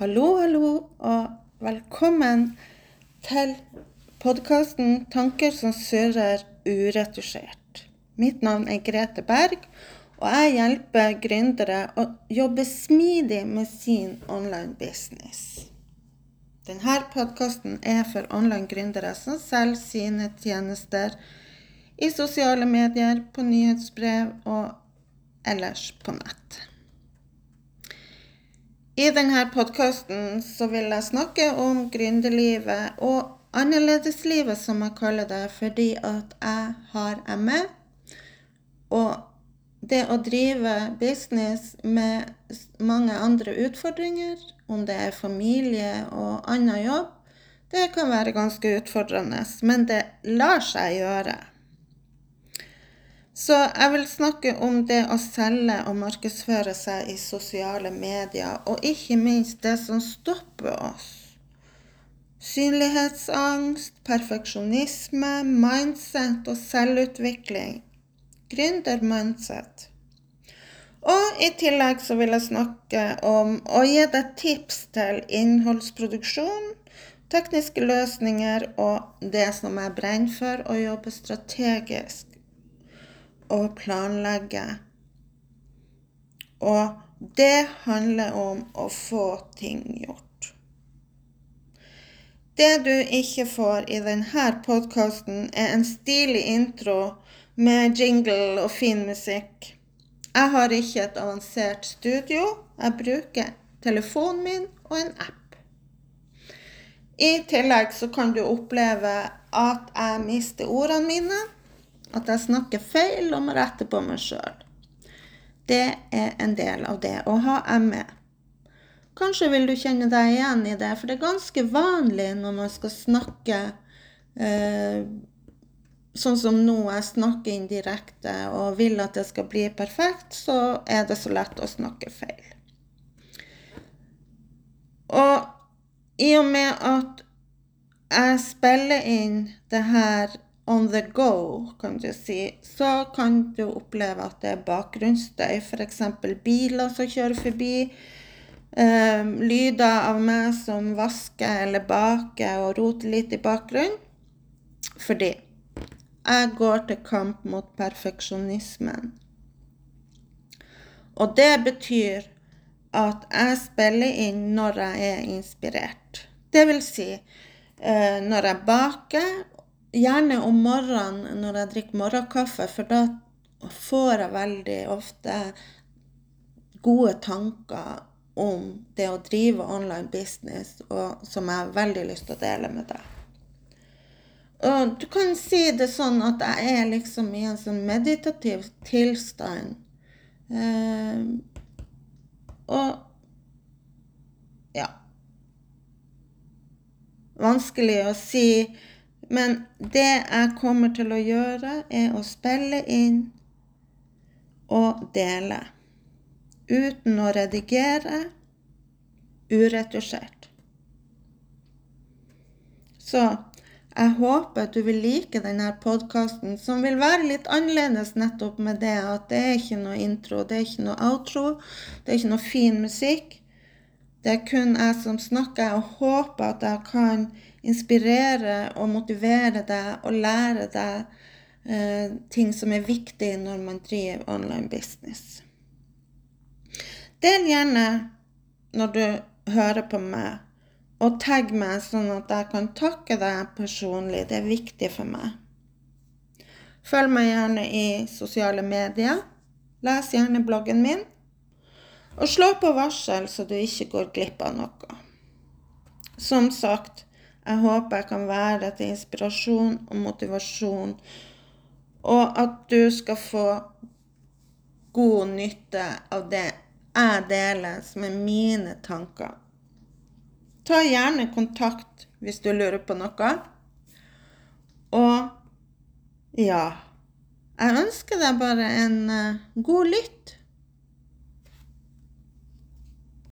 Hallo, hallo, og velkommen til podkasten 'Tanker som surrer uretusjert'. Mitt navn er Grete Berg, og jeg hjelper gründere å jobbe smidig med sin online business. Denne podkasten er for online gründere som selger sine tjenester i sosiale medier, på nyhetsbrev og ellers på nett. I denne podkasten vil jeg snakke om gründerlivet og annerledeslivet, som jeg kaller det, fordi at jeg har ME. Og det å drive business med mange andre utfordringer, om det er familie og annen jobb, det kan være ganske utfordrende, men det lar seg gjøre. Så jeg vil snakke om det å selge og markedsføre seg i sosiale medier, og ikke minst det som stopper oss. Synlighetsangst, perfeksjonisme, mindset og selvutvikling. Gründer-mindset. Og i tillegg så vil jeg snakke om å gi deg tips til innholdsproduksjon, tekniske løsninger og det som jeg brenner for, å jobbe strategisk å planlegge. Og det handler om å få ting gjort. Det du ikke får i denne podkasten, er en stilig intro med jingle og fin musikk. Jeg har ikke et avansert studio. Jeg bruker telefonen min og en app. I tillegg så kan du oppleve at jeg mister ordene mine at jeg snakker feil og må rette på meg sjøl. Det er en del av det å ha ME. Kanskje vil du kjenne deg igjen i det, for det er ganske vanlig når man skal snakke eh, sånn som nå, jeg snakker indirekte og vil at det skal bli perfekt, så er det så lett å snakke feil. Og i og med at jeg spiller inn det her on the go, kan du si, så kan du oppleve at det er bakgrunnsstøy. F.eks. biler som kjører forbi. Um, lyder av meg som vasker eller baker og roter litt i bakgrunnen. Fordi jeg går til kamp mot perfeksjonismen. Og det betyr at jeg spiller inn når jeg er inspirert. Det vil si eh, når jeg baker Gjerne om morgenen når jeg drikker morgenkaffe, for da får jeg veldig ofte gode tanker om det å drive online business, og som jeg har veldig lyst til å dele med deg. Og du kan si det sånn at jeg er liksom i en sånn meditativ tilstand. Eh, og ja Vanskelig å si men det jeg kommer til å gjøre, er å spille inn og dele. Uten å redigere. Uretusjert. Så jeg håper at du vil like denne podkasten, som vil være litt annerledes nettopp med det at det er ikke noe intro, det er ikke noe outro, det er ikke noe fin musikk. Det er kun jeg som snakker. og håper at jeg kan inspirere og motivere deg og lære deg eh, ting som er viktig når man driver online business. Del gjerne når du hører på meg, og tagg meg sånn at jeg kan takke deg personlig. Det er viktig for meg. Følg meg gjerne i sosiale medier. Les gjerne bloggen min. Og slå på varsel, så du ikke går glipp av noe. Som sagt, jeg håper jeg kan være til inspirasjon og motivasjon, og at du skal få god nytte av det jeg deler, som er mine tanker. Ta gjerne kontakt hvis du lurer på noe. Og ja Jeg ønsker deg bare en uh, god lytt.